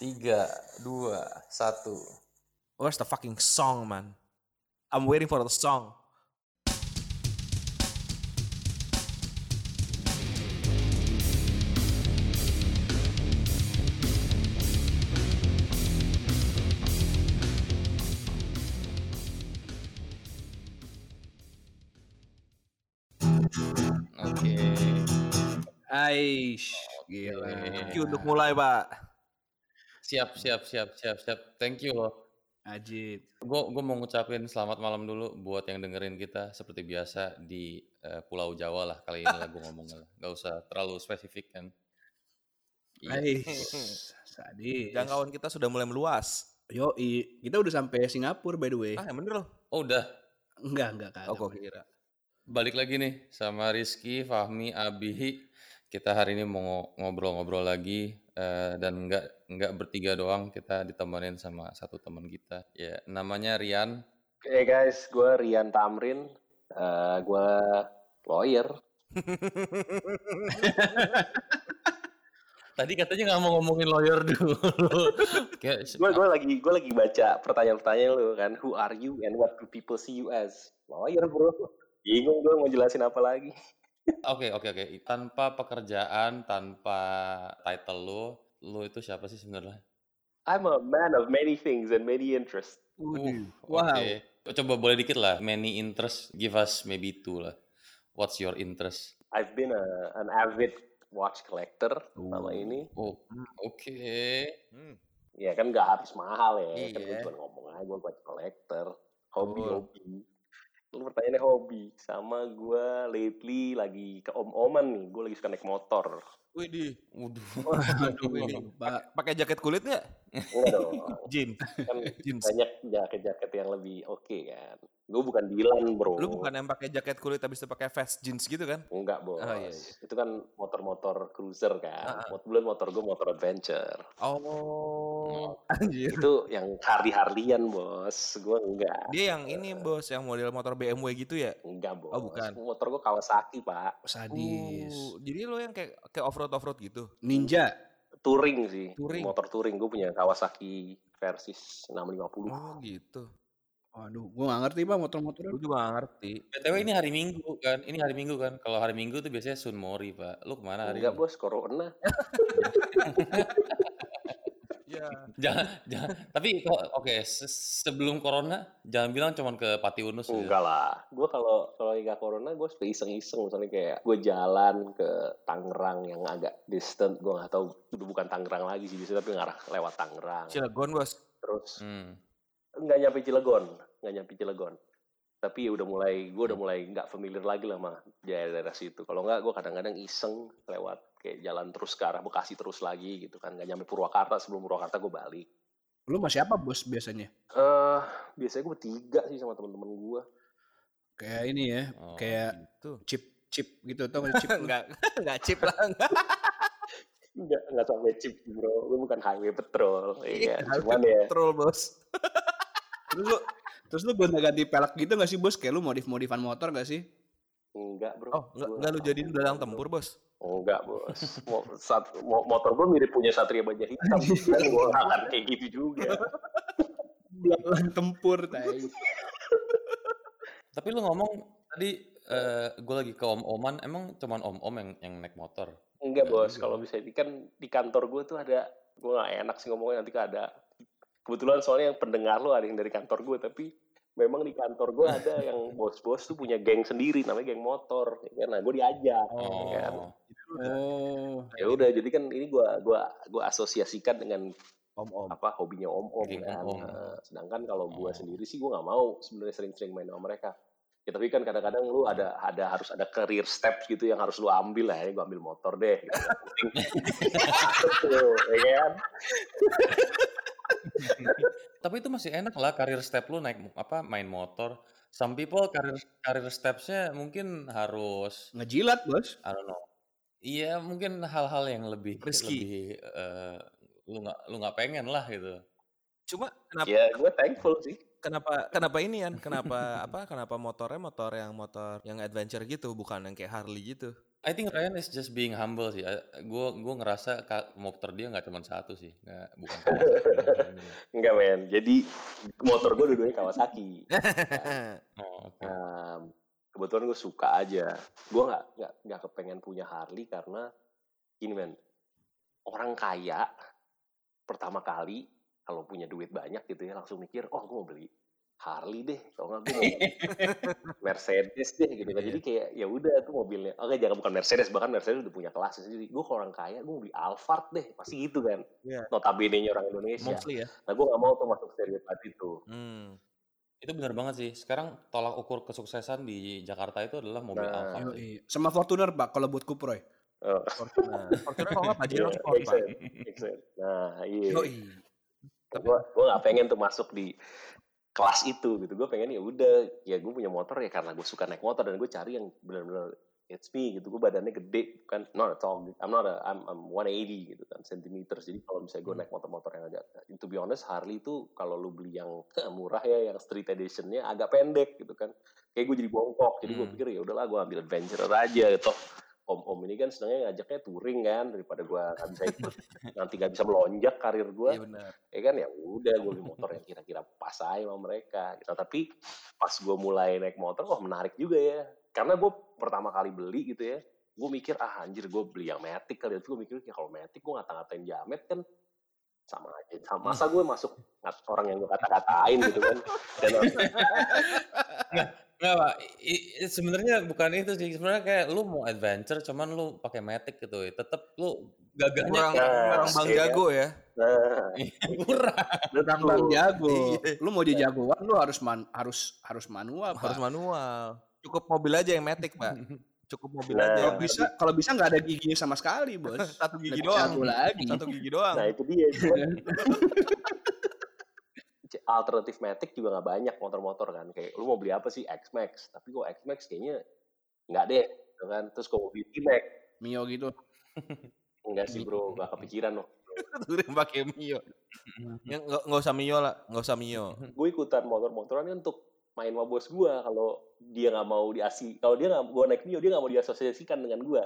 Tiga, dua, satu. Where's the fucking song, man? I'm waiting for the song. Oke. Aish, gila. You untuk mulai, Pak. Siap, siap, siap, siap, siap. Thank you loh. Ajib. Gue gue mau ngucapin selamat malam dulu buat yang dengerin kita seperti biasa di eh, Pulau Jawa lah kali ini lah gue ngomongnya. Gak usah terlalu spesifik kan. Iya. Sadis. Jangkauan kita sudah mulai meluas. Yoi, kita udah sampai Singapura by the way. Ah, yang bener loh. Oh udah. Enggak, enggak kagak. Oh, kira. Balik lagi nih sama Rizky, Fahmi, Abi. Kita hari ini mau ngobrol-ngobrol lagi eh, dan nggak nggak bertiga doang. Kita ditemenin sama satu teman kita. Ya namanya Rian. Hey guys, gue Rian Tamrin, Eh gue lawyer. Tadi katanya nggak mau ngomongin lawyer dulu. Gue gue lagi gue lagi baca pertanyaan-pertanyaan lu kan, who are you and what do people see you as? Lawyer bro. Bingung gue mau jelasin apa lagi. Oke oke oke. Tanpa pekerjaan, tanpa title lu, lu itu siapa sih sebenarnya? I'm a man of many things and many interests. Uh, Wow. Oke. Coba boleh dikit lah. Many interest. Give us maybe two lah. What's your interest? I've been a, an avid watch collector selama ini. Oh, oke. Hmm. Ya kan nggak harus mahal ya, kan gue Iya. cuma ngomong aja gue watch collector. Hobi Betul. Lu pertanyaannya hobi. Sama gue lately lagi ke om-oman nih, gue lagi suka naik motor. Widih. Waduh. Waduh. Pakai jaket kulit nggak? Enggak dong. Jean. kan Jeans. banyak jaket-jaket yang lebih oke kan. Gue bukan Dilan bro. Lu bukan yang pakai jaket kulit habis itu pakai vest jeans gitu kan? Enggak bos. Oh, iya, iya. Itu kan motor-motor cruiser kan. Ah. Mot Kebetulan motor gue motor adventure. Oh, anjir. Itu yang Harley-Harleyan bos. Gue enggak. Dia yang ini bos, yang model motor BMW gitu ya? Enggak bos. Oh, bukan. Motor gue Kawasaki pak. Sadis. Uh, jadi lo yang kayak kayak off road off road gitu? Ninja. Touring sih. Touring. Motor touring. Gue punya Kawasaki Versys 650. Oh gitu. Waduh, gua gak ngerti pak motor-motor. Gue juga gak ngerti. BTW ini hari Minggu kan? Ini hari Minggu kan? Kalau hari Minggu tuh biasanya Sun Mori, Pak. Lu ke mana hari Enggak bos, corona. Ya. Jangan, jangan. Tapi kok oke, se- sebelum corona jangan bilang cuman ke Pati Unus gitu. Enggak lah. Gue kalau kalau nggak corona, gue suka iseng-iseng. Misalnya kayak gue jalan ke Tangerang yang agak distant. Gue nggak tahu itu bukan Tangerang lagi sih, biasanya tapi ngarah lewat Tangerang. Cilegon bos. Terus Hmm. nggak nyampe Cilegon, nggak nyampe Cilegon. Tapi udah mulai, gue udah mulai nggak familiar lagi lah sama daerah situ. Kalau nggak, gue kadang-kadang iseng lewat kayak jalan terus ke arah Bekasi terus lagi gitu kan. Nggak nyampe Purwakarta, sebelum Purwakarta gue balik. Lu sama siapa bos biasanya? eh biasanya gue bertiga sih sama temen-temen gue. Kayak ini ya, Oh, kayak Gitu. chip chip gitu tau gak chip? lu? Enggak, enggak chip lah. Enggak. Enggak, enggak sampai chip bro. Gue bukan highway patrol. Iya, Highway cuman ya. Troll bos. lu terus lu gonta-ganti pelek gitu gak sih bos? Kayak lu modif-modifan motor gak sih? Enggak bro. Oh, enggak, enggak lu jadiin dalang tempur bos. Enggak bos. Mo sat motor gue mirip punya Satria Baja Hitam. kan gue akan kayak gitu juga. Belalang tempur, tai. Tapi lu ngomong tadi eh gue lagi ke om-oman, emang cuman om-om yang yang naik motor? Enggak bos. Kalau bisa ini kan di kantor gue tuh ada. Gue gak enak sih ngomongnya nanti kan ada. Kebetulan soalnya yang pendengar lo ada yang dari kantor gue. Tapi memang di kantor gue ada yang bos-bos tuh punya geng sendiri. Namanya geng motor. ya kan? Nah gue diajak. Oh. ya kan? Oh, Ya udah jadi kan ini gua gua gua asosiasikan dengan Om-om. apa hobinya om-om Geng kan. om-om. Nah, sedangkan kalau gua Oh. sendiri sih gua nggak mau sebenarnya sering-sering main sama mereka. Ya tapi kan kadang-kadang lu ada ada harus ada career steps gitu yang harus lu ambil lah. Ya gua ambil motor deh. Gitu. Tuh, ya kan? Tapi itu masih enak lah karir step lu naik mo- apa main motor. Some people karir karir stepsnya mungkin harus ngejilat bos. I don't know. Iya mungkin hal-hal yang lebih Risky. lebih eh, lu nggak lu nggak pengen lah gitu. Cuma kenapa Ya gua thankful sih. kenapa kenapa ini kan? Kenapa apa? Kenapa motornya motor yang motor yang adventure gitu, bukan yang kayak Harley gitu? I think Ryan is just being humble sih. Gue gue ngerasa motor dia nggak cuma satu sih, nggak bukan. Enggak men. Jadi motor gue dua-duanya Kawasaki. oh, oke. Nah, kebetulan gue suka aja. Gue nggak nggak nggak kepengen punya Harley karena gini men. Orang kaya pertama kali kalau punya duit banyak gitu ya langsung mikir, oh gue mau beli Harley deh, kalau nggak gue mau Mercedes deh gitu kan. Iya. Jadi kayak ya udah tuh mobilnya. Oke jangan bukan Mercedes, bahkan Mercedes udah punya kelas. Jadi gue kalau orang kaya gue mau beli Alphard deh, pasti gitu kan. Iya. Notabene-nya orang Indonesia. Mostly ya. Nah gue nggak mau tuh masuk stereotip itu. Hmm. Itu benar banget sih. Sekarang tolak ukur kesuksesan di Jakarta itu adalah mobil Nah, Alphard. Yoi. Sama Fortuner pak kalau buat Kuproy. Oh, Fortuner. Fortuner kalau nggak Pajero iya, Sport, Pak. Nah iya. Yoi. gue gue nggak pengen tuh masuk di kelas itu gitu. Gue pengen ya udah ya gue punya motor ya karena gue suka naik motor dan gue cari yang benar-benar it's me gitu. Gue badannya gede kan not at all I'm not a I'm, I'm 180 gitu kan centimeters. Jadi kalau misalnya gue naik motor-motor yang agak to be honest Harley itu kalau lu beli yang murah ya yang street editionnya agak pendek gitu kan. Kayak gue jadi bongkok jadi gue Hmm. pikir ya udahlah gue ambil adventurer aja gitu om om ini kan senangnya ngajaknya touring kan daripada gue nggak bisa ikut. Nanti nggak bisa melonjak karir gue Iya benar. ya kan ya udah gue beli motor yang kira-kira pas aja sama mereka gitu. Tapi pas gue mulai naik motor wah menarik juga ya. Karena gue pertama kali beli gitu ya gue mikir ah anjir gue beli yang Matic kali. Itu gue mikir ya kalau Matic gue ngata-ngatain jamet kan sama aja. Sama masa gue masuk orang yang gue kata-katain gitu kan. Dan Nggak pak, sebenarnya bukan itu sih. Sebenarnya kayak lu mau adventure, cuman lu pakai matic gitu ya. Tetep lu gagahnya Kurang, Nah, kurang bang jago ya. nah kurang. Kurang bang jago. Lu mau jadi jagoan lu harus man, harus harus manual pak. Harus manual. Cukup mobil aja yang matic, Pak. Cukup mobil Nah, aja. Kalau bisa kalau bisa nggak ada giginya sama sekali bos. Satu gigi Lebih doang. lagi. Satu gigi doang. nah itu dia alternatif Matic juga nggak banyak motor-motor kan. Kayak lu mau beli apa sih? X-Max. Tapi kok X-Max kayaknya nggak deh gitu kan. Terus kalau mau beli T-Max Mio gitu. enggak sih bro. Gak kepikiran loh. Tuh yang pakai Mio. Yang nggak nggak usah Mio lah, nggak usah Mio. gue ikutan motor-motoran kan untuk main sama bos gue kalau dia nggak mau diasi kalau dia nggak gue naik Mio dia nggak mau diasosiasikan dengan gue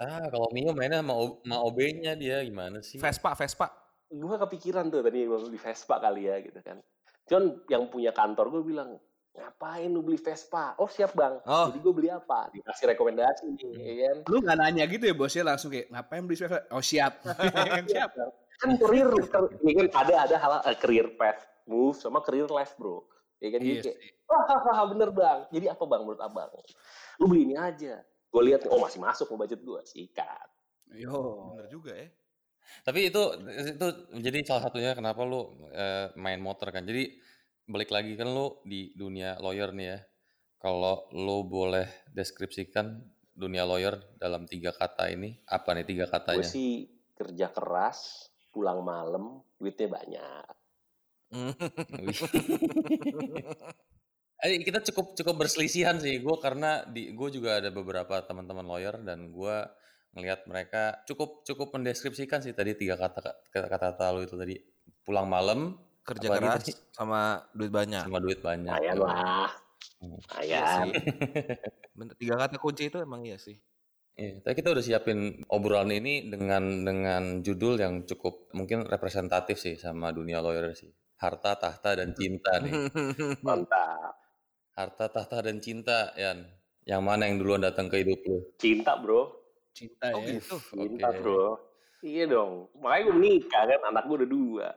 Ah, kalau Mio mainnya sama, O- sama OB-nya dia. Gimana sih? Vespa, Vespa. Gue kepikiran tuh tadi gue beli Vespa kali ya gitu kan. Cuman yang punya kantor gue bilang ngapain lu beli Vespa? Oh siap bang. Oh. jadi gue beli apa? Dikasih rekomendasi. Nih ya kan? Lu nggak nanya gitu ya bosnya langsung kayak ngapain beli sepeda? Oh siap. siap. kan career ini kan ada ada hal eh, career path move sama career life bro. Ya kan? Jadi Iya kayak sih. wah hahaha, bener bang. Jadi apa bang menurut abang? Lu beli ini aja. Gue lihat oh masih masuk ke budget gue sikat. Yo. Bener juga ya. Tapi itu itu jadi salah satunya kenapa lu eh, main motor kan. Jadi balik lagi kan lu di dunia lawyer nih ya. Kalau lu boleh deskripsikan dunia lawyer dalam tiga kata ini, apa nih tiga gue katanya? sih kerja keras pulang malam duitnya banyak Wih. Eh, kita cukup cukup berselisihan sih gue karena di gue juga ada beberapa teman-teman lawyer dan gue ngelihat mereka cukup cukup mendeskripsikan sih tadi tiga kata kata kata lu itu tadi pulang malam Kerja Apalagi keras tadi? sama duit banyak. sama duit banyak. lumayan lah Hmm. Iya. Bener, tiga kata kunci itu emang iya sih. Iya, tapi kita udah siapin obrolan ini dengan dengan judul yang cukup mungkin representatif sih sama dunia lawyer sih. Harta, tahta, dan cinta nih. mantap Harta, tahta, dan cinta, Yan. Yang mana yang duluan datang ke hidup lu? cinta bro Cinta Oh ya. gitu. cinta Oke. bro iya dong makanya gue menikah kan anak gue udah dua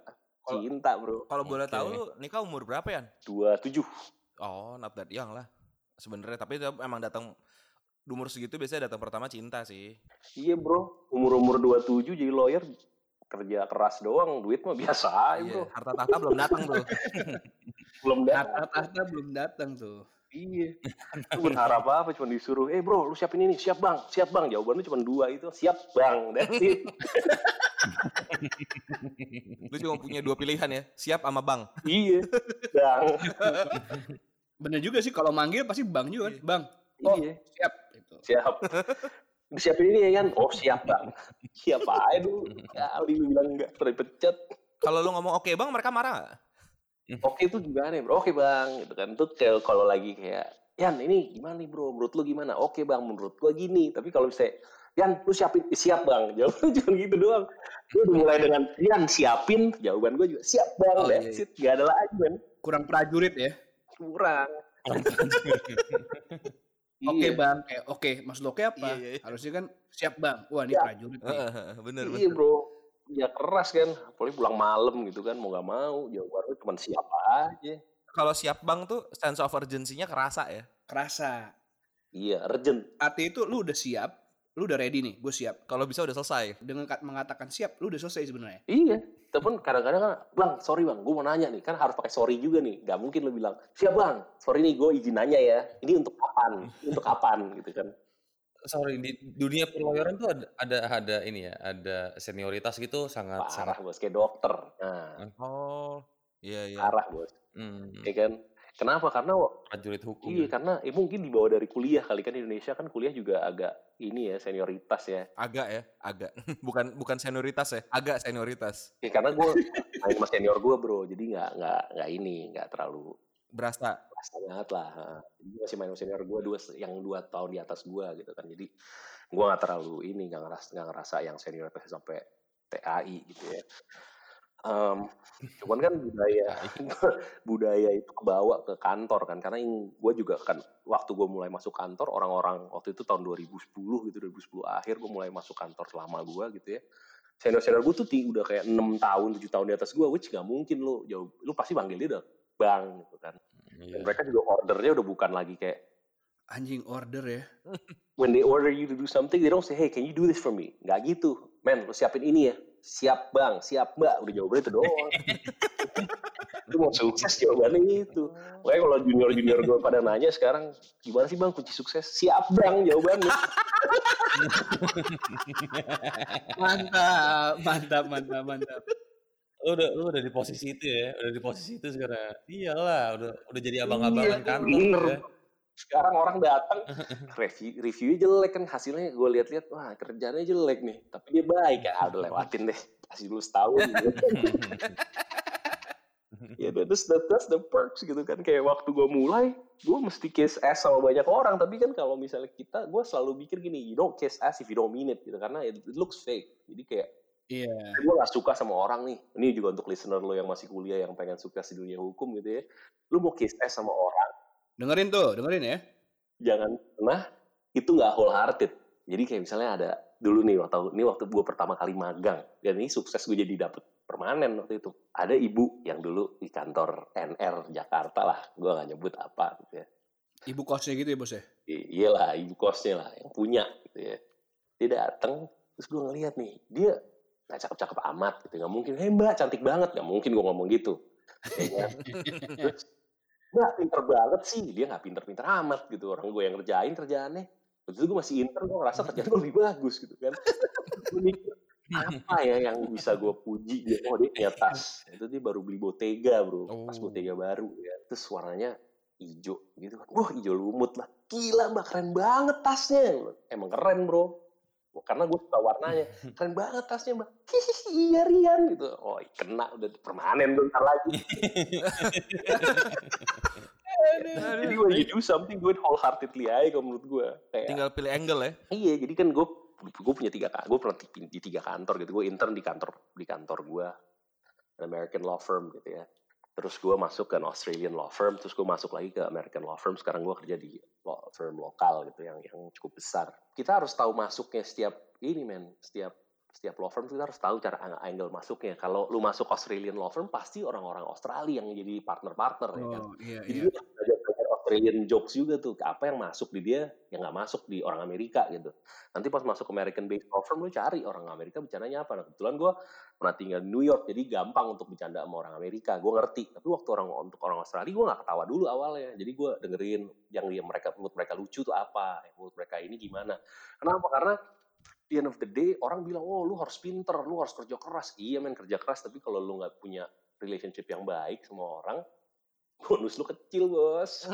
cinta bro Kalau boleh Oke. tahu lu nikah umur berapa ya? dua tujuh Oh, not that young lah. Sebenarnya tapi itu emang datang di umur segitu biasanya datang pertama cinta sih. iya bro umur umur dua tujuh jadi lawyer kerja keras doang duit mah biasa aja bro Iya, harta tahta belum datang tuh. belum datang Harta-tahta belum datang tuh. Iya lu berharap apa cuma disuruh eh bro lu siapin ini siap bang siap bang jawaban lu cuma dua itu siap bang that's it Lu cuma punya dua pilihan ya, siap sama bang. iya bang Bener juga sih kalau manggil pasti bang juga kan. Bang. Oh iya siap. Gitu. siap disiapin ini ya kan oh siap bang siap aja dulu kali lu bilang enggak pernah dipecat Kalau lu ngomong oke bang, mereka marah nggak? Oke itu gimana ya bro oke bang gitu kan itu kayak kalau lagi kayak Yan ini gimana nih bro menurut lu gimana oke bang menurut gua gini tapi kalau misalnya Yan lu siapin siap bang jawabannya cuma gitu doang gue udah mulai dengan Yan siapin jawaban gue juga siap bang Oh, that's iya, it gak ada lagi men Kurang prajurit ya. kurang Oke Iya. bang, eh, oke maksud lo oke apa? Iya, iya, iya. Harusnya kan siap bang. Wah ini Ya. prajurit nih. bener iya bener. bro ya keras kan apalagi pulang malam gitu kan mau gak mau jawaban lu cuma siap aja Kalau siap bang tuh sense of urgency-nya kerasa ya. Kerasa. iya urgent Artinya itu lu udah siap, lu udah ready nih, gue siap. Kalau bisa udah selesai. Dengan mengatakan siap, lu udah selesai sebenarnya. Iya, tapi kadang-kadang kan, bang, sorry bang, gue mau nanya nih, kan harus pakai sorry juga nih. Gak mungkin lu bilang, siap bang, sorry nih gue izin nanya ya. Ini untuk kapan? Untuk kapan gitu kan? Sorry di dunia perlawyeran tuh ada ada ada ini ya, ada senioritas gitu sangat Parah sangat bos, kayak dokter. Nah, Oh, iya iya. parah bos, hmm, ya kan? Kenapa? Karena prajurit hukum. iya, ya. karena eh, mungkin dibawa dari kuliah kali kan Indonesia kan kuliah juga agak ini ya senioritas ya. Agak ya, agak. bukan bukan senioritas ya, agak senioritas. Ya karena gue main sama senior gue bro, jadi nggak nggak nggak ini nggak terlalu Berasa. Rasa banget lah. Gue masih main senior gue dua yang dua tahun di atas gue gitu kan. Jadi gue nggak terlalu ini nggak ngerasa nggak ngerasa yang senior sampai TAI gitu ya. Em, cuman kan budaya budaya itu kebawa ke kantor kan karena yang gue juga kan waktu gue mulai masuk kantor orang-orang waktu itu tahun 2010 gitu 2010 akhir gue mulai masuk kantor selama gue gitu ya senior senior gue tuh udah kayak enam tahun tujuh tahun di atas gue which nggak mungkin lo jauh lu pasti panggil dia udah bang gitu kan Iya. dan mereka juga ordernya udah bukan lagi kayak Anjing order ya. when they order you to do something, they don't say, hey, can you do this for me? Nggak gitu. Men, lu siapin ini ya. Siap bang, siap mbak. Udah jawabannya itu doang. lu mau sukses jawabannya itu. Makanya kalau junior-junior gue pada nanya sekarang, gimana sih bang kunci sukses? Siap bang jawabannya. Mantap, mantap, mantap, mantap. Lu udah lu udah di posisi itu ya, udah di posisi itu sekarang. Iyalah, udah udah jadi abang-abangan Iya, kantor bener. ya. Sekarang orang datang, review, reviewnya jelek kan. Hasilnya gue lihat-lihat, wah kerjanya jelek nih. Tapi dia baik ya. Ah, udah lewatin deh. Kasih dulu setahun. gitu. ya that's the, that's the perks gitu kan kayak waktu gue mulai gue mesti kiss ass sama banyak orang tapi kan kalau misalnya kita gue selalu mikir gini you don't kiss ass if you don't mean it gitu karena it, it looks fake jadi kayak Iya. gue gak suka sama orang nih. Ini juga untuk listener lo yang masih kuliah yang pengen sukses di dunia hukum gitu ya. Lu mau kiss ass sama orang. Dengerin tuh, dengerin ya. jangan pernah itu nggak wholehearted. Jadi kayak misalnya ada dulu nih waktu ini waktu gue pertama kali magang. Dan ini sukses gue jadi dapet permanen waktu itu. Ada ibu yang dulu di kantor NR Jakarta lah. Gue nggak nyebut apa gitu ya. Ibu kosnya gitu ya bos ya. Iyalah ibu kosnya lah yang punya gitu ya. Dia datang terus gue ngeliat nih dia nggak cakep-cakep amat gitu. Nggak mungkin hei mbak cantik banget. Nggak mungkin gue ngomong gitu. Ya kan? terus mbak pinter banget sih. Dia nggak pinter-pinter amat gitu. Orang gue yang ngerjain kerjaannya. Waktu itu gue masih intern gue ngerasa kerjaan gue lebih bagus gitu kan. Mikir apa ya yang bisa gue puji dia? Oh dia punya tas. Itu dia baru beli Bottega bro. Tas Oh. Bottega baru ya. Terus warnanya hijau gitu kan. Wah hijau lumut lah. Gila mbak keren banget tasnya. Emang keren bro karena gue suka warnanya. Keren banget tasnya mbak. Iya Rian gitu. Oh kena udah permanen bentar lagi. Jadi gue you do something gue wholeheartedly aja kalau menurut gue kayak Tinggal pilih angle ya. Iya, jadi kan gue gue punya tiga gue pernah di, di tiga kantor gitu. Gue intern di kantor di kantor gue American law firm gitu ya. Terus gue masuk ke Australian law firm, terus gue masuk lagi ke American law firm. Sekarang gue kerja di law firm lokal gitu yang yang cukup besar. Kita harus tahu masuknya setiap ini men, setiap setiap law firm kita harus tahu cara ang- angle masuknya. Kalau lu masuk Australian law firm pasti orang-orang Australia yang jadi partner-partner ya kan. Oh iya Jadi iya. Australian jokes juga tuh. Apa yang masuk di dia, yang nggak masuk di orang Amerika gitu. Nanti pas masuk American based law firm, lu cari orang Amerika bercandanya apa. Nah, kebetulan gue pernah tinggal di New York, jadi gampang untuk bercanda sama orang Amerika. Gue ngerti. Tapi waktu orang untuk orang Australia, gue nggak ketawa dulu awalnya. Jadi gue dengerin yang dia mereka menurut mereka lucu tuh apa, menurut mereka ini gimana. Kenapa? Karena di end of the day orang bilang, oh lu harus pinter, lu harus kerja keras. Iya men kerja keras, tapi kalau lu nggak punya relationship yang baik sama orang, bonus lu kecil bos.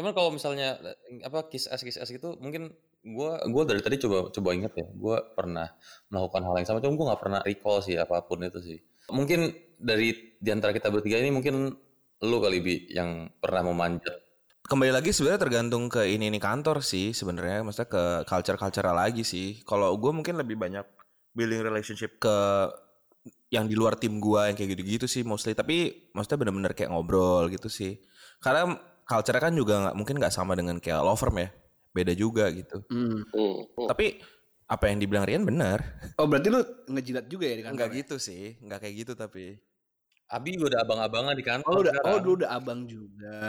Cuman kalau misalnya eh, apa kiss ass kiss ass gitu mungkin gua gua dari tadi coba coba inget ya. Gua pernah melakukan hal yang sama cuma gua nggak pernah recall sih apa pun itu sih. Mungkin dari di antara kita bertiga ini mungkin lu kali bi yang pernah memanjat. Kembali lagi sebenarnya tergantung ke ini ini kantor sih sebenarnya, maksudnya ke culture culture lagi sih. Kalau gue mungkin lebih banyak building relationship ke yang di luar tim gua yang kayak gitu-gitu sih mostly. Tapi maksudnya bener-bener kayak ngobrol gitu sih. Karena culture kan juga nggak mungkin nggak sama dengan kayak law firm ya, beda juga gitu. Hmm. Tapi apa yang dibilang Rian benar. Oh berarti lu ngejilat juga ya di kantor? Enggak ya? gitu sih, enggak kayak gitu tapi. Abi udah abang-abangan di kantor Oh lu udah, oh sekarang. lu udah abang juga.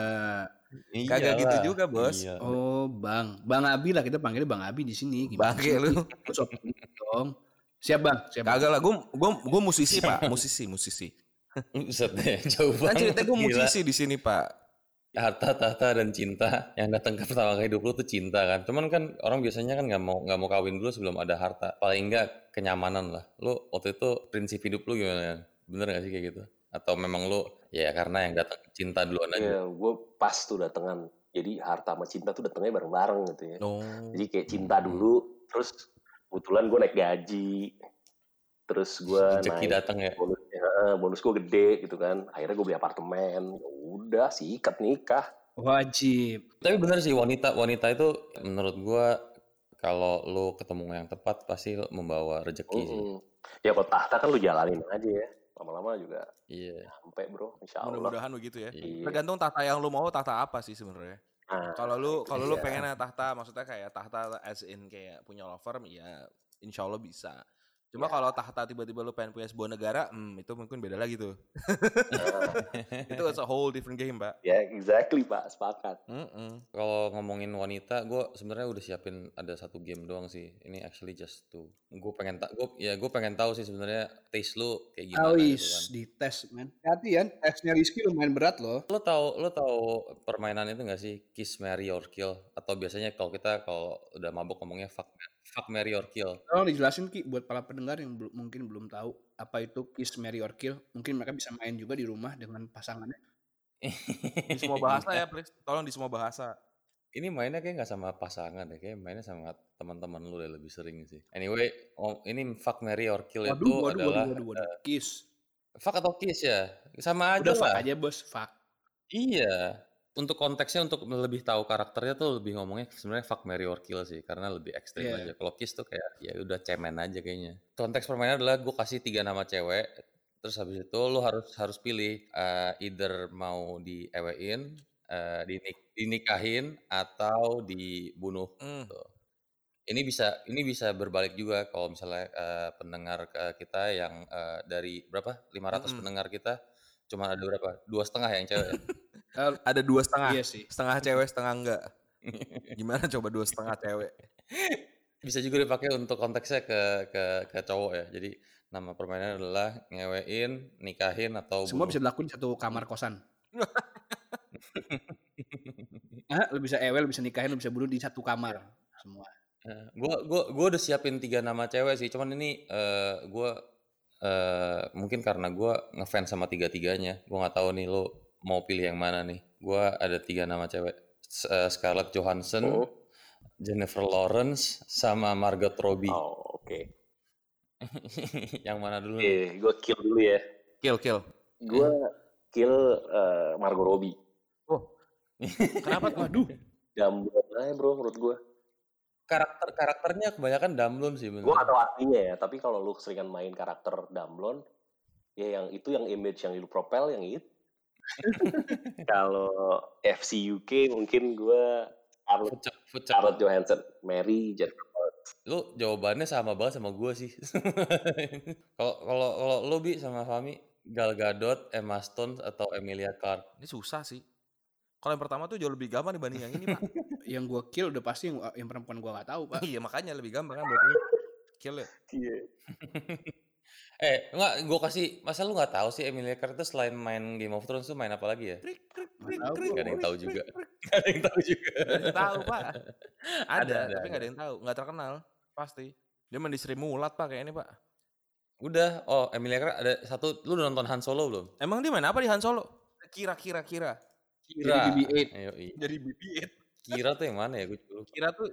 Kagak gitu juga, Bos. Iya. Oh bang, bang Abi lah kita panggilnya bang Abi di sini. Bangke lu. Dong. Siap bang, siap. Bang. Kagak lah, gue gue gue musisi pak, musisi musisi. Buset deh, jauh Kan banget. ceritanya gue gila. musisi di sini pak. harta tahta dan cinta yang datang ke pertama kali hidup lu tuh cinta kan cuman kan orang biasanya kan nggak mau nggak mau kawin dulu sebelum ada harta paling enggak kenyamanan lah lu waktu itu prinsip hidup lu gimana bener gak sih kayak gitu atau memang lu ya karena yang datang cinta duluan aja Ya, gue pas tuh datangan. Jadi harta sama cinta tuh datangnya bareng-bareng gitu ya. Oh. Jadi kayak cinta dulu, terus kebetulan gue naik gaji, terus gue rezeki naik datang ya bonus, ya, bonus gue gede gitu kan. Akhirnya gue beli apartemen. Ya Udah sikat nikah. Wajib. tapi bener sih wanita wanita itu menurut gua kalau lu ketemu yang tepat pasti lu membawa rezeki sih Mm-mm. Ya kalau tahta kan lu jalanin aja ya. Lama-lama juga iya sampai bro, insya Allah. Mudah-mudahan begitu ya. Iya. Tergantung tahta yang lu mau tahta apa sih sebenarnya. Nah, Kalau lu kalau lu Iya. pengen tahta maksudnya kayak tahta as in kayak punya law firm ya insya Allah bisa. Cuma Ya. kalau tahta tiba-tiba lu pengen punya sebuah negara, hmm, itu mungkin beda lagi tuh. itu it's a whole different game, Pak. ya exactly pak, sepakat. Mm-mm. Kalau ngomongin wanita, gue sebenarnya udah siapin ada satu game doang sih. Ini actually just to, gue pengen tak, gue ya gue pengen tahu sih sebenarnya taste lu kayak gimana gitu Awis kan. di tes men. Hati ya, tesnya Rizky lumayan berat loh. Lo tau, lo tau permainan itu gak sih? Kiss, marry, or kill? Atau biasanya kalau kita kalau udah mabok ngomongnya fuck, fuck, marry, or kill. Tolong dijelasin Ki buat para pendengar yang belum mungkin belum tahu apa itu Kiss, Marry or Kill. Mungkin mereka bisa main juga di rumah dengan pasangannya. Di semua bahasa ya, please. Tolong di semua bahasa. Ini mainnya kayak nggak sama pasangan deh, kayak mainnya sama teman-teman lu deh lebih sering sih. Anyway, oh, ini fuck, marry, or kill Waduh, itu waduh, adalah waduh, waduh, waduh. Kiss. fuck atau kiss ya, sama aja Udah lah. fuck aja bos, fuck. Iya, untuk konteksnya untuk lebih tahu karakternya tuh lebih ngomongnya sebenarnya fuck Mary or kill sih karena lebih ekstrim Iya. aja. Kalau kiss tuh kayak ya udah cemen aja kayaknya. Konteks permainan adalah gue kasih tiga nama cewek, terus habis itu lo harus harus pilih eh, either mau diewein, eh, dinik- dinikahin atau dibunuh. Hmm. Tuh. Ini bisa ini bisa berbalik juga kalau misalnya eh, pendengar eh, kita yang eh, dari berapa 500 Mm-mm. pendengar kita cuma ada berapa dua setengah yang cewek. Eh, Ada dua setengah. iya sih. Setengah cewek, setengah enggak. Gimana coba dua setengah cewek? bisa juga dipakai untuk konteksnya ke ke ke cowok ya. Jadi nama permainan adalah ngewein, nikahin atau Semua bunuh. bisa dilakuin di satu kamar kosan. Ah, lu bisa ewel, bisa nikahin, lu bisa bunuh di satu kamar. Semua. Eh, gua gua gua udah siapin tiga nama cewek sih. Cuman ini eh gua eh mungkin karena gua ngefans sama tiga-tiganya. Gua nggak tahu nih lo mau pilih yang mana nih. Gua ada tiga nama cewek. Eh, Scarlett Johansson, Oh, Jennifer Lawrence, sama Margot Robbie. oh, oke. yang mana dulu nih? Oke, gue kill dulu ya. Kill, kill. Gue kill eh, Margot Robbie. Kenapa tuh? Waduh, Dumblon aja bro menurut gue. Karakter karakternya kebanyakan Damlun sih Gue bener. gak tau artinya ya, tapi kalau lu seringan main karakter Dumblon, ya yang itu yang image yang lu propel yang itu. Kalau FC UK mungkin gue fucek. Scarlett Johansson, Mary, Jennifer. Lu jawabannya sama banget sama gua sih. Kalau kalau kalau lu bi sama Fami Gal Gadot, Emma Stone atau Emilia Clarke. Ini susah sih. Kalau yang pertama tuh jauh lebih gampang dibanding yang ini, Pak. yang gua kill udah pasti yang, yang perempuan gua nggak tahu, Pak. iya, makanya lebih gampang kan buat lu. Kill ya. Iya. Eh, enggak, gua kasih, masa lu nggak tahu sih Emilia Clarke tuh selain main Game of Thrones tuh main apa lagi ya? Krik, krik, krik, krik, Gak ada yang tahu juga. Gak ada yang tahu juga. Nggak ada yang tahu, Pak. Ada, Ada, ada, tapi nggak ada yang tahu. Nggak terkenal, pasti. Dia main di Sri Mulat, Pak, kayak ini, Pak. Udah, oh Emilia Clarke ada satu, lu udah nonton Han Solo belum? Emang dia main apa di Han Solo? Kira-kira kira. Kira. Jadi BB-8. Ayo, i. Jadi BB-8. Kira tuh yang mana ya? Gue. Kira tuh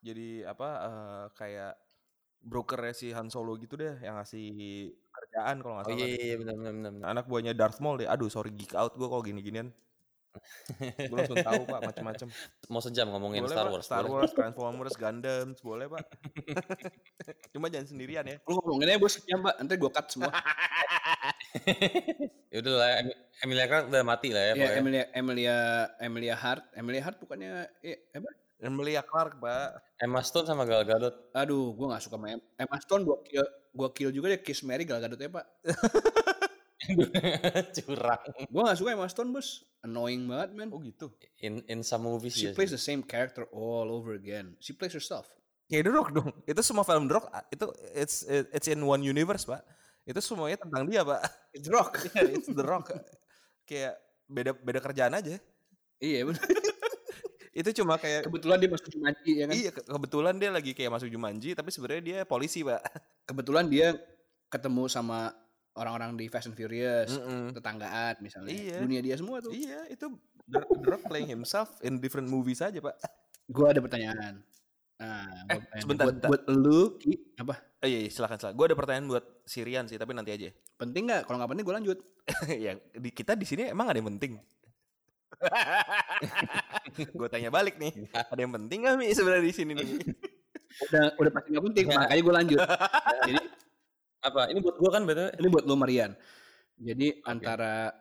jadi apa eh, kayak brokernya si Han Solo gitu deh yang ngasih kerjaan kalau nggak Oh salah. iya deh. iya iya, benar benar. Anak buahnya Darth Maul deh. Aduh sorry geek out gue kalau gini-ginian. gue langsung tahu pak macam-macam. Mau sejam ngomongin Boleh Star pak, Wars. Star boleh. Wars, Transformers, Gundams, boleh pak. Cuma jangan sendirian ya. Lu ngomongin aja bos ya mbak, nanti gue cut semua. Ya udah lah, Em- Emilia Clarke udah mati lah ya, ya pokoknya. Emilia Emilia Emilia Hart, Emilia Hart bukannya eh, apa? Emilia Clarke pak. Emma Stone sama Gal Gadot. Aduh, gue gak suka sama Em- Emma Stone. Gue kill, gua kill juga deh Kiss Mary Gal Gadot ya pak. Curang. Gue gak suka Emma Stone bos. Annoying banget man. Oh gitu. In in some movies She ya. plays the same character all over again. She plays herself. Kayak The Rock dong. Itu semua film The Rock ah, itu it's it's in one universe pak. Itu semuanya tentang dia pak. It's Rock. Yeah, it's The Rock. Kayak beda beda kerjaan aja. iya bener. Itu cuma kayak Kebetulan dia masuk Jumanji ya kan. iya ke- kebetulan dia lagi kayak masuk Jumanji tapi sebenarnya dia polisi pak. Kebetulan dia ketemu sama orang-orang di Fast and Furious. Mm-mm. Tetanggaan misalnya. Iya. Dunia dia semua tuh. Iya itu The, The Rock playing himself in different movies aja pak. Gue ada pertanyaan. Nah, gua Eh, sebentar, buat, buat lu, apa? Oh iya, iya silakan silakan. Gue ada pertanyaan buat Sirian sih tapi nanti aja. Penting nggak? Kalau nggak penting gue lanjut. ya di, kita di sini emang ada yang penting. gue tanya balik nih, ada yang penting gak Mi sebenarnya di sini nih? Udah, udah pasti nggak penting. Makanya gue lanjut. Jadi Apa? Ini buat gua kan betul. ini buat lu Marian. Jadi antara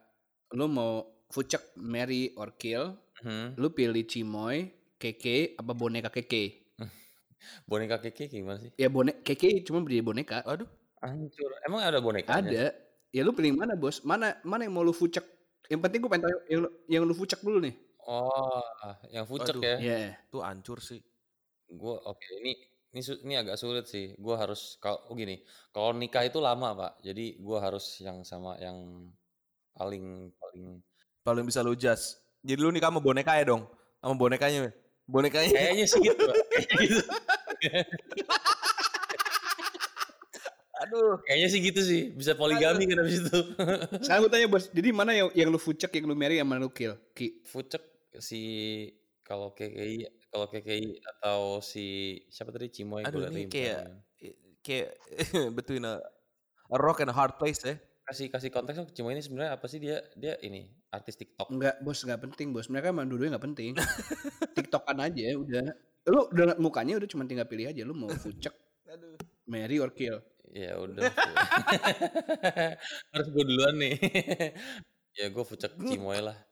lu mau fucek, marry or kill, Hmm. lu pilih Cimoy, Keke, apa boneka Keke? Boneka keke gimana sih? Ya bonek Keke cuma beli boneka. Aduh, Hancur. Emang ada bonekanya? Ada. Ya lu pilih mana bos? Mana mana yang mau lu fucek? Yang penting gue pengen tahu yang, yang lu fucek dulu nih. Oh, yang fucek Waduh. ya. Iya. tuh hancur sih. Gua oke, ini ini su- ini agak sulit sih. Gua harus kalau oh gini, kalau nikah itu lama, Pak. Jadi gua harus yang sama yang paling paling Paling bisa lu judge. Jadi lu nih kamu boneka ya dong, sama bonekanya. Bonekanya. kayaknya sih gitu. Kayaknya gitu. Aduh. Kayaknya sih gitu sih. Bisa poligami kan habis itu. Sekarang gue tanya bos, jadi mana yang yang lu fucek, yang lu marry, yang mana lu kill? Ki. Fucek si kalau KKI kalau KKI atau si siapa tadi Cimoy Aduh gua ini kayak kayak between a, a rock and a hard place ya. kasih kasih konteks dong, Cimoy ini sebenarnya apa sih dia dia ini artis TikTok. Enggak bos, nggak penting bos. Mereka emang dua-duanya nggak penting. Tiktokan aja udah. Lu udah mukanya udah cuma tinggal pilih aja. Lu mau fucek, Aduh. marry or kill. Ya udah. Harus gue duluan nih. ya gue fucek Cimoy lah.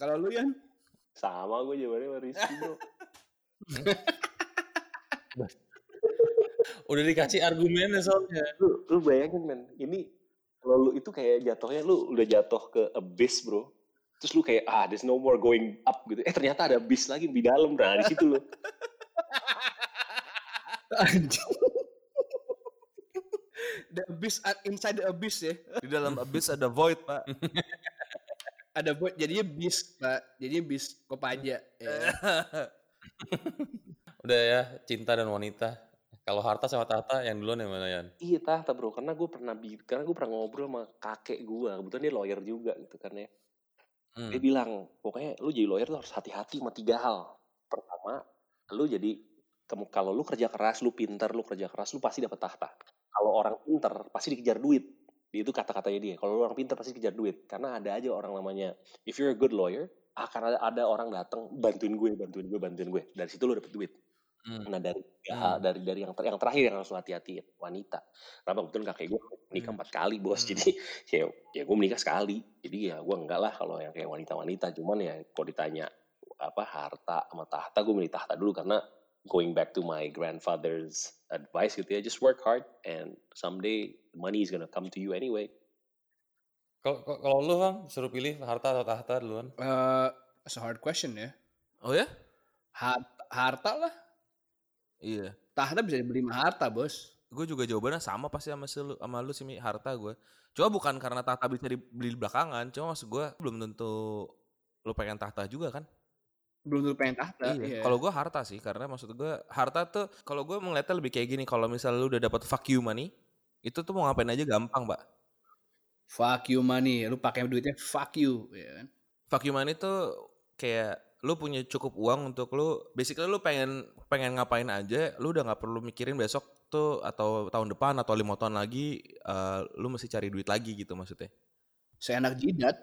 Kalau lu Yan? Sama gue jawabannya sama Rizky bro. Udah dikasih argumennya soalnya. Lu, lu bayangin men, ini kalau lu itu kayak jatuhnya lu udah jatuh ke abyss bro. Terus lu kayak ah there's no more going up gitu. Eh ternyata ada abyss lagi di dalam. Nah di situ lu. The abyss at- inside the abyss ya. Di dalam abyss ada void, Pak. Ada buat jadinya bis, Pak. Jadinya bis Kopaja. Ya. Udah ya, cinta dan wanita. Kalau harta sama tahta yang duluan yang mana Yan? Iya tahta bro, karena gue pernah bi karena gue pernah ngobrol sama kakek gue, kebetulan dia lawyer juga gitu kan ya. Hmm. Dia bilang, pokoknya lu jadi lawyer lu harus hati-hati sama tiga hal. Pertama, lu jadi kamu kalau lu kerja keras, lu pinter, lu kerja keras, lu pasti dapat tahta. Kalau orang pinter pasti dikejar duit. Itu kata-katanya dia. Kalau orang pinter pasti dikejar duit. Karena ada aja orang namanya, if you're a good lawyer, akan ada, ada orang datang bantuin gue, bantuin gue, bantuin gue. Dari situ lu dapet duit. Hmm. Nah dari ya, Hmm. dari dari yang ter- yang terakhir yang harus hati-hati wanita. Karena kebetulan kakek gue nikah Hmm. empat kali bos, Hmm. jadi ya ya gue menikah sekali. Jadi ya gue enggak lah kalau yang kayak wanita-wanita. Cuman ya kalau ditanya apa harta sama tahta, gue milih tahta dulu karena going back to my grandfather's advice gitu ya, just work hard and someday money is gonna come to you anyway. Kalau lu Bang, suruh pilih harta atau tahta duluan. Eh, it's a hard question ya. Oh ya? Harta, harta lah. Iya. Tahta bisa dibeli harta, bos. Gue juga jawabannya sama pasti sama si lu, sama lu sih harta gue. Cuma bukan karena tahta bisa dibeli belakangan, cuma maksud gue belum tentu lu pengen tahta juga kan? Belum tentu pengen tahta. iya. iya. Kalau gue harta sih, karena maksud gue harta tuh kalau gue melihatnya lebih kayak gini. Kalau misalnya lu udah dapat fuck you money, itu tuh mau ngapain aja gampang, Mbak. Fuck you money. Lu pakai duitnya fuck you. Ya kan? Fuck you money tuh kayak lu punya cukup uang untuk lu basically lu pengen pengen ngapain aja lu udah nggak perlu mikirin besok tuh atau tahun depan atau lima tahun lagi eh, lu mesti cari duit lagi gitu maksudnya Seenak jidat.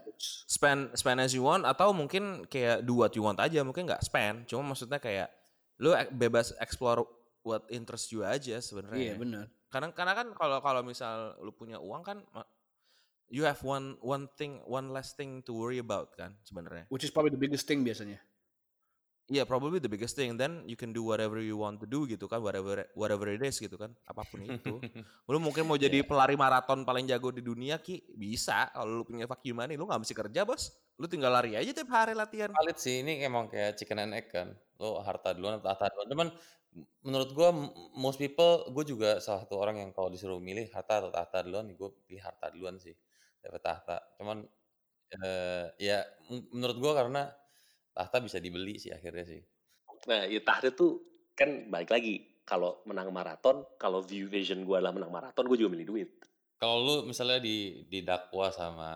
spend spend as you want atau mungkin kayak do what you want aja mungkin nggak spend cuma maksudnya kayak lu ek- bebas explore what interest you aja Iya sebenarnya benar. karena karena kan kalau kalau misal lu punya uang kan you have one one thing one less thing to worry about kan sebenarnya Which is probably the biggest thing biasanya. Iya, probably the biggest thing. Then you can do whatever you want to do gitu kan, whatever whatever it is gitu kan, apa pun itu. lu mungkin mau jadi pelari maraton paling jago di dunia ki, bisa. Kalau lu punya fuck you money, lu nggak mesti kerja bos. Lu tinggal lari aja tiap hari latihan. Valid sih, ini emang kayak chicken and egg kan. Lo harta duluan atau tahta duluan. Cuman menurut gua most people, gue juga salah satu orang yang kalau disuruh milih harta atau tahta duluan, gue pilih harta duluan sih daripada tahta. Cuman eh ya menurut gua karena tahta bisa dibeli sih akhirnya sih. Nah, ya tahta tuh kan balik lagi. Kalau menang maraton, kalau view vision gue adalah menang maraton, gue juga milih duit. Kalau lu misalnya di didakwa sama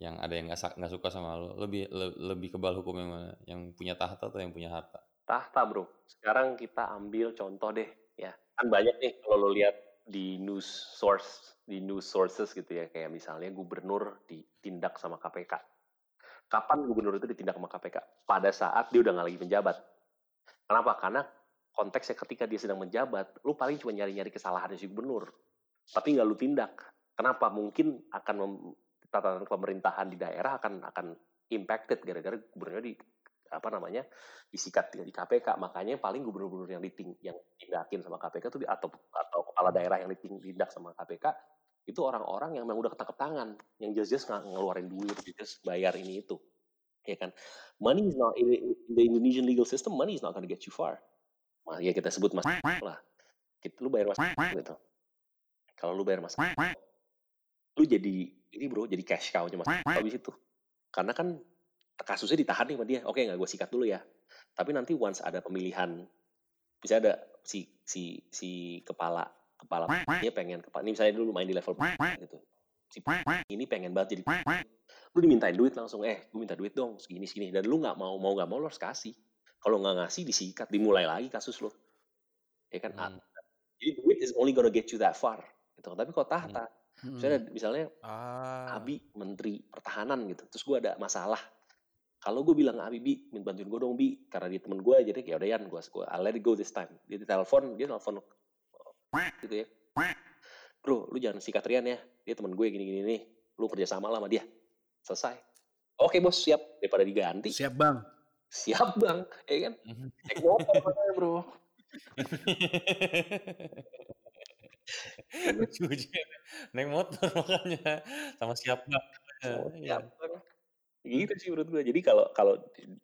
yang ada yang nggak nggak suka sama lu, lebih le- lebih kebal hukum yang mana? Yang punya tahta atau yang punya harta? Tahta bro. Sekarang kita ambil contoh deh, ya. Kan banyak nih kalau lo lihat di news source, di news sources gitu ya, kayak misalnya gubernur ditindak sama KPK. Kapan gubernur itu ditindak sama KPK? Pada saat dia udah nggak lagi menjabat. Kenapa? Karena konteksnya ketika dia sedang menjabat, lu paling cuma nyari-nyari kesalahan si gubernur, tapi nggak lu tindak. Kenapa? Mungkin akan mem- tatanan pemerintahan di daerah akan akan impacted gara-gara gubernurnya di apa namanya disikat di KPK makanya paling gubernur-gubernur yang diting yang tindakin sama KPK tuh atau atau kepala daerah yang ditindak sama KPK itu orang-orang yang memang udah ketangkep tangan yang jelas-jelas nggak ngeluarin duit jelas bayar ini itu ya kan? Money is not in the Indonesian legal system money is not gonna get you far. Nah, ya kita sebut mas lah. Kita lu bayar mas gitu. Kalau lu bayar mas lu jadi ini bro jadi cash cow-nya mas. Habis itu. Karena kan kasusnya ditahan nih sama dia. Oke nggak gue sikat dulu ya. Tapi nanti once ada pemilihan bisa ada si si si kepala kepala. Dia pengen kepala. Ini misalnya dulu main di level gitu. Si ini pengen banget jadi lu dimintain duit langsung eh gue minta duit dong segini segini. Dan lu nggak mau mau nggak mau lo harus kasih. Kalau nggak ngasih disikat dimulai lagi kasus lo ya kan? Hmm. jadi duit is only gonna get you that far gitu. Tapi kalau tahta Hmm. misalnya misalnya Ah. Abi menteri pertahanan gitu. Terus gue ada masalah. Kalau gue bilang Abi Bi minta bantuin gue dong Bi. Karena dia temen gue jadi ya udah Yan gue gue I'll let it go this time. Dia telepon dia telepon gitu ya. Bro lu jangan sikat Rian ya. Dia temen gue gini gini nih. Lu kerja sama lah sama dia. Selesai. Oke bos siap. Daripada diganti. Siap bang. siap bang. Ya kan? Mhm. naik motor makanya, bro. Naik motor makanya. Sama siapa? Sama Iya. siap bang. Gitu sih menurut gue. Jadi kalau kalau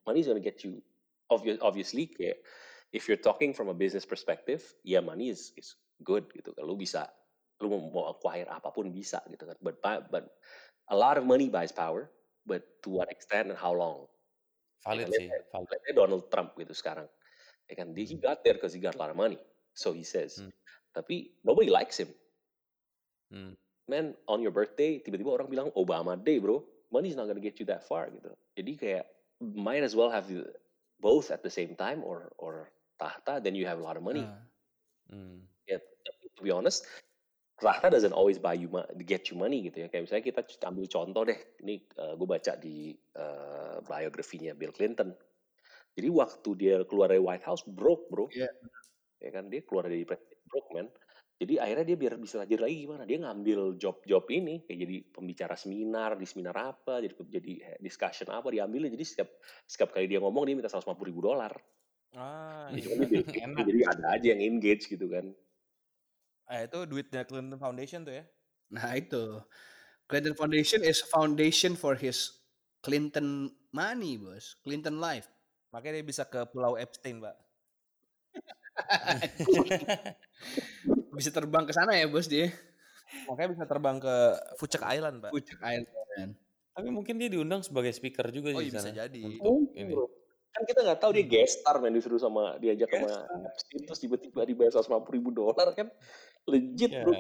money is gonna get you obvious, obviously kayak if you're talking from a business perspective ya money is is good gitu kan. Lu bisa lu mau, acquire apa pun bisa gitu kan. But but a lot of money buys power but to what extent and how long? Valid Ya, sih, valid. Donald Trump gitu sekarang. Ya kan he got there because he got a lot of money so he says. Hmm. tapi nobody likes him. Hmm. man on your birthday tiba-tiba orang bilang Obama Day bro. Money is not gonna get you that far gitu. Jadi kayak might as well have you both at the same time or or tahta then you have a lot of money. Ah. Ya to be honest tahta doesn't always buy you get you money gitu ya. Kayak misalnya kita ambil contoh deh ini gue baca di uh, biografinya Bill Clinton. Jadi waktu dia keluar dari White House broke bro. Iya. ya kan dia keluar dari presiden broke man. Jadi akhirnya dia biar bisa lanjut lagi gimana? Dia ngambil job-job ini kayak jadi pembicara seminar di seminar apa jadi jadi discussion apa diambil jadi setiap setiap kali dia ngomong dia minta 150 ribu dolar. Ah, jadi, iya. Enak. jadi ada aja yang engage gitu kan Eh, itu duitnya Clinton Foundation tuh ya. Nah itu. Clinton Foundation is foundation for his Clinton money bos. Clinton life. Makanya dia bisa ke Pulau Epstein, Pak. Bisa terbang ke sana ya bos dia. Makanya bisa terbang ke Fucek Island, Pak. Puncak Island. Tapi mungkin dia diundang sebagai speaker juga Oh, sih iya, bisa sana. jadi. Untuk ini. bro. kan kita nggak tahu dia guest star man disuruh sama diajak sama Epstein terus tiba-tiba dibayar 150 ribu dolar kan legit Iya. bro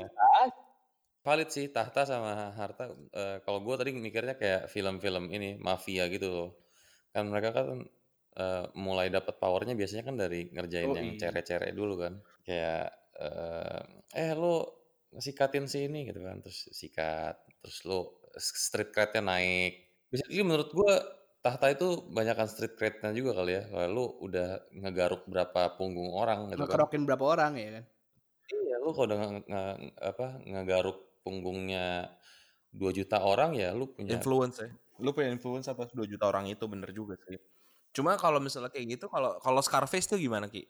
Valid sih tahta sama harta. eh, kalau gue tadi mikirnya kayak film-film ini mafia gitu loh. Kan mereka kan eh, mulai dapat powernya biasanya kan dari ngerjain Oh, yang iya. cere-cere dulu kan. Kayak eh, eh lo sikatin sini gitu kan, terus sikat, terus lo street cred-nya naik. Bisa iya menurut gua tahta itu banyakkan street cred-nya juga kali ya. Kalau lu udah ngegaruk berapa punggung orang gitu kan. Ngekerokin berapa orang ya kan? Lu kalau udah nge- nge- apa ngegaruk punggungnya 2 juta orang ya lu punya Influence ya. Lu punya influence atas 2 juta orang itu bener juga sih. Cuma kalau misalnya kayak gitu kalau kalau Scarface tuh gimana Ki?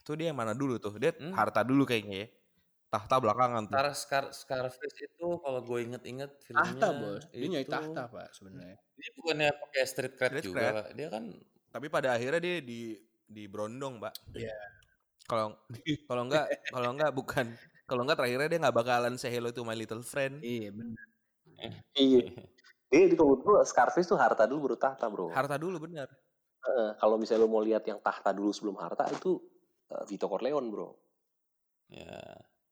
Tuh dia yang mana dulu tuh? Dia Hmm. harta dulu kayaknya ya. Tahta belakangan tuh. Scar, Scar, Scarface itu kalau gue inget-inget filmnya Tahta bos, dia nyari itu tahta pak sebenarnya. dia bukannya pakai street cred Street juga cred. Pak. dia kan Tapi pada akhirnya dia di di Brondong, Pak. Iya. Kalau kalau enggak kalau enggak bukan kalau enggak terakhirnya dia nggak bakalan say hello to my little friend. Iya benar. Iya. Dia di kalau gua Scarface tuh harta dulu baru tahta bro. Harta dulu bener. Heeh, kalau misalnya lo mau lihat yang tahta dulu sebelum harta itu eh, Vito Corleone bro. ya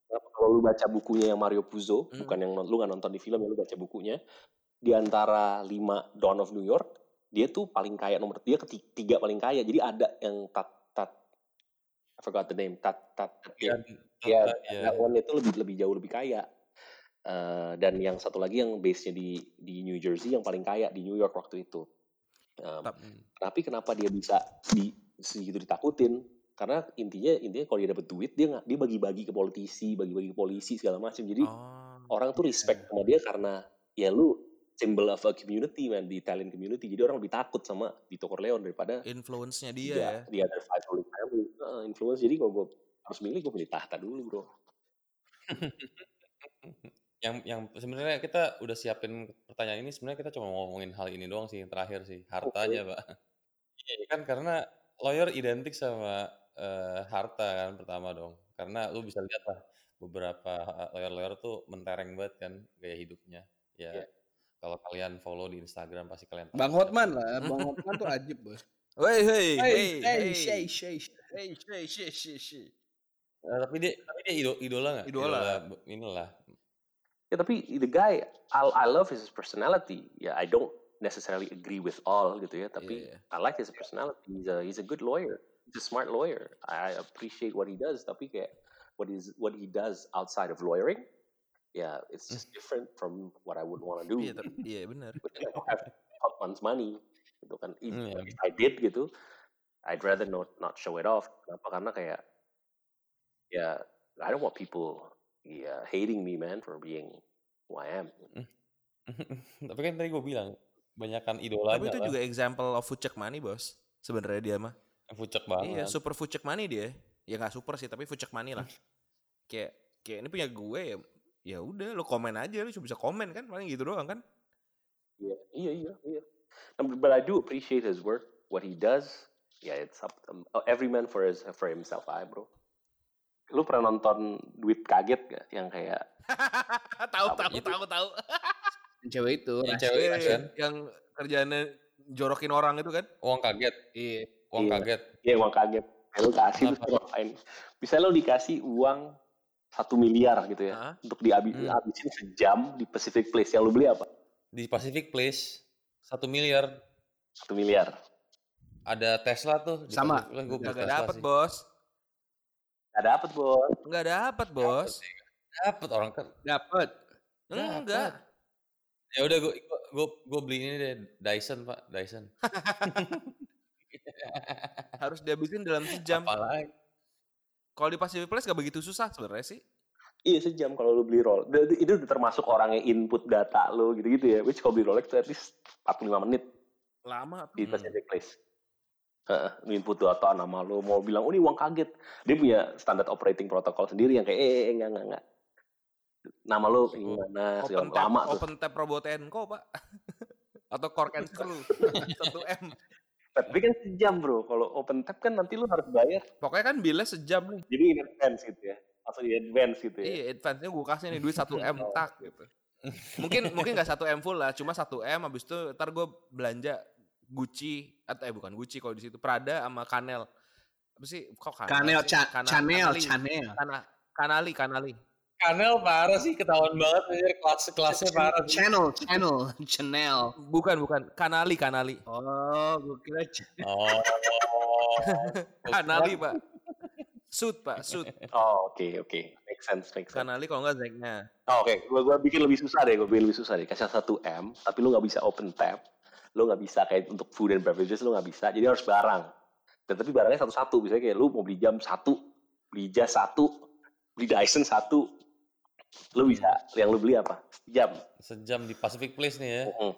Kalau lu baca bukunya yang Mario Puzo, Hmm. bukan yang lu nggak nonton di film, ya lu baca bukunya. Di antara lima Dawn of New York, dia tuh paling kaya nomor dia ketiga paling kaya. Jadi ada yang I forgot the name tat tat, tat ya, ya, ya. that one itu lebih lebih jauh lebih kaya. Eh, dan yang satu lagi yang base-nya di di New Jersey yang paling kaya di New York waktu itu. Um, Tap- tapi kenapa dia bisa di segitu ditakutin? Karena intinya intinya kalau dia dapat duit dia nggak dia bagi-bagi ke politisi, bagi-bagi ke polisi segala macam. Jadi Oh. orang tuh respect sama dia karena ya lu symbol of a community man di Italian community. Jadi orang lebih takut sama Vito Corleone daripada Influence-nya dia dia ya. di other five ruling family. Nah, influence. Jadi kalau gue harus milih gue pilih tahta dulu bro. yang yang sebenarnya kita udah siapin pertanyaan ini sebenarnya kita cuma ngomongin hal ini doang sih yang terakhir sih hartanya pak iya kan karena lawyer identik sama eh, harta kan pertama dong karena lu bisa lihat lah beberapa lawyer-lawyer tuh mentereng banget kan gaya hidupnya ya Iya. Kalau kalian follow di Instagram pasti kalian tahu Bang. Hotman lah, Bang Hotman tuh ajib bos. Wey, hey, hey, Hey, hey, hey, hey, hey, hey, hey. Eh, tapi dia tapi dia ido- idola nggak Idola. b- inilah Ya tapi the guy I, I love his personality. Ya I don't necessarily agree with all gitu ya. Tapi Iya. I like his personality. He's a he's a good lawyer. He's a smart lawyer. I appreciate what he does. Tapi kayak what is what he does outside of lawyering, yeah, it's just different from what I would want to do. Iya, tapi- iya benar. But I don't have Hotman's money gitu kan. If, Iya. if I did gitu, I'd rather not not show it off. Kenapa? Karena kayak ya I don't want people yeah, hating me man for being who I am. tapi kan tadi gue bilang banyakkan idolanya Tapi itu lah juga example of fucek money, Bos. Sebenarnya dia mah. fucek banget Iya, super fucek money dia. Ya nggak super sih, tapi fucek money lah. kayak kayak ini punya gue ya. Ya udah, lo komen aja, lo cuma bisa komen kan, paling gitu doang kan. Yeah, iya, iya, iya. Um, But I do appreciate his work, what he does. Yeah, it's up um, every man for his for himself, I bro. Lu pernah nonton Duit Kaget gak? Yang kayak tahu, Apa tahu, gitu? tahu, tahu. Yang cewek itu. yang cewek Iya, kan yang kerjaannya jorokin orang itu kan. uang kaget Iya. uang Iya. kaget ya uang kaget. Ya, lu kasih ngapain? Bisa lu dikasih uang satu miliar gitu ya Hah? untuk dihabisin Hmm. sejam di Pacific Place yang lu beli apa? di Pacific Place satu miliar Satu miliar. ada Tesla tuh di Sama. Beli Nggak dapet. Bos. Gak dapet bos. Nggak dapet, Bos. dapet orang kan Dapet. Enggak. ya udah gue gue gue beli ini deh Dyson pak Dyson Harus dihabisin dalam sejam. apalagi Kalau di Pacific Place gak begitu susah sebenarnya sih. Iya sejam kalau lu beli roll. Itu udah termasuk orang yang input data lu gitu-gitu ya. Which kalau beli Rolex at least 45 menit Lama. di Hmm. Pacific Place. Heeh, lu input data nama lu mau bilang oh ini uang kaget. Dia punya standar operating protocol sendiri yang kayak eh, eh enggak enggak enggak. Nama lu gimana segala Open tab, lama tuh. open tab robot Enco, Pak. Atau Cork and Screw. 1M. Tapi kan sejam bro. Kalau open tab kan nanti lu harus bayar. Pokoknya kan bilnya sejam nih. Jadi in advance gitu ya. Langsung in advance gitu ya. Iya, advance-nya gue kasih nih duit 1M tak gitu. Mungkin mungkin gak 1M full lah, cuma 1M habis itu ntar gue belanja Gucci atau eh bukan Gucci kalau di situ Prada sama Kanel. Apa sih? Kok Kana- Chanel, Kanali. Chanel. Kana, kanali, Kanel parah sih, ketahuan banget anjir kelas kelasnya parah sih. Channel, channel, channel. Bukan, bukan. Kanali, kanali. Oh, gue kira Oh. Kanali, Pak. Suit, Pak, suit. Oh, oke oke. Make sense, make sense. Kanali kalau nggak Zeknya. Oh, Oke, gua gua bikin lebih susah deh, gua bikin lebih susah deh. Kasih satu M, tapi lu nggak bisa open tab, lu nggak bisa kayak untuk food and beverages lu nggak bisa, jadi harus barang. Dan tapi barangnya satu-satu, misalnya kayak lu mau beli jam satu, beli jas satu, beli Dyson satu, lu bisa. Yang lu beli apa? Jam. Sejam di Pacific Place nih ya. Mm.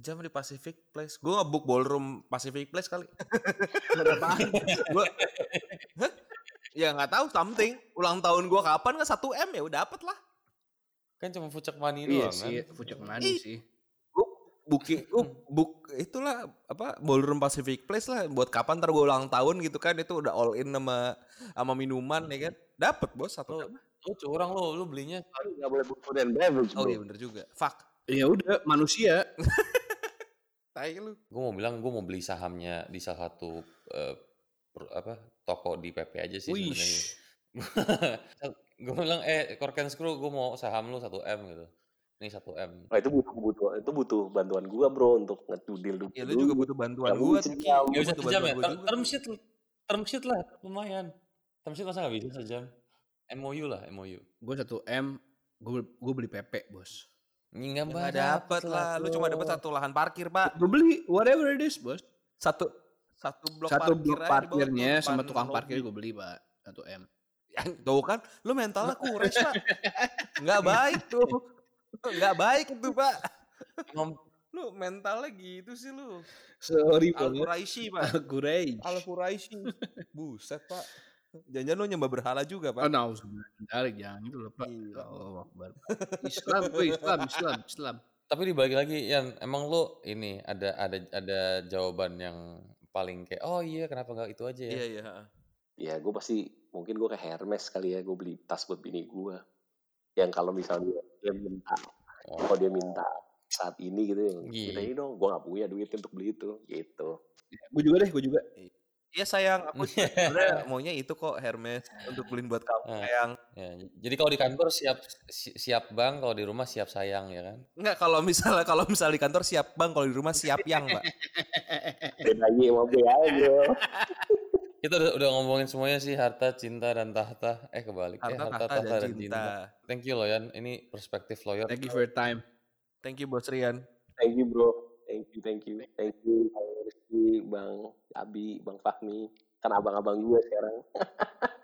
Jam di Pacific Place. Gue nge-book ballroom Pacific Place kali. Gua Hah? Ya nggak tahu something. Ulang tahun gue kapan nggak 1 M ya udah dapet lah. Kan cuma fucek money Iya doang kan. sih, pucuk mani sih. Gue booking, gue book itulah apa ballroom Pacific Place lah. Buat kapan ntar gue ulang tahun gitu kan itu udah all in sama sama minuman ya kan. Dapet bos satu M. Lu curang lu, lu belinya Tapi nggak boleh food and beverage, Oh iya bener juga. Fuck. Ya udah, manusia. Tai lu. gue mau bilang gue mau beli sahamnya di salah satu eh, per- apa toko di PP aja sih Wih. sebenarnya. gue bilang eh Korken Screw gue mau saham lu 1 M gitu. Ini 1 M. Nah, itu butuh butuh itu butuh bantuan gua, bro, untuk ngedudil dulu. Ya lu juga butuh bantuan gue Gak bisa sejam ya? juga. Term sheet, term sheet lah lumayan. Term sheet masa gak bisa sejam? MOU lah MOU. Gue satu M, gue gue beli PP bos. Nggak Ya, dapet lah. Lu cuma dapet satu lahan parkir pak. Gue beli whatever it is bos. Satu satu blok satu parkir blok parkirnya tuh, sama tukang lobby. parkir gue beli pak. Satu M. Ya, tuh kan, lu mentalnya kures pak. Nggak baik tuh. Nggak baik itu pak. Lu mentalnya gitu sih lu. Sorry Al banget. Quraisy pak. Aku rage. Al Quraisy. Buset pak. Jangan lu nyembah berhala juga Oh, pak. no, sebenarnya jangan itu loh pak. Iya. Allah Akbar. Islam, woi, Islam, Islam, Islam. tapi dibalik lagi Yan, emang lu ini ada ada ada jawaban yang paling kayak oh iya kenapa nggak itu aja ya? Iya iya. Ya, gue pasti mungkin gue ke Hermes kali ya, gue beli tas buat bini gue. Yang kalau misalnya dia minta, Oh. kalau dia minta saat ini gitu, yang Iya. kita ini dong, gue gak punya duit untuk beli itu, gitu. Gue juga deh, gue juga. Iya sayang, aku sebenarnya maunya itu kok Hermes untuk beliin buat kamu Ah. sayang. Ya, jadi kalau di kantor siap si- siap bang, kalau di rumah siap sayang ya kan? Enggak kalau misalnya kalau misalnya di kantor siap bang, kalau di rumah siap yang pak. Beda gue aja. Kita udah, udah ngomongin semuanya sih harta, cinta dan tahta. Eh kebalik Harta, ya harta, tahta, tahta, dan cinta. Thank you loh Yan, ini perspektif lawyer. Thank you for your time. Thank you bos Rian. Thank you bro, thank you, thank you, thank you, Bang Rizky, Bang Abi, Bang Fahmi, kan abang-abang gue sekarang.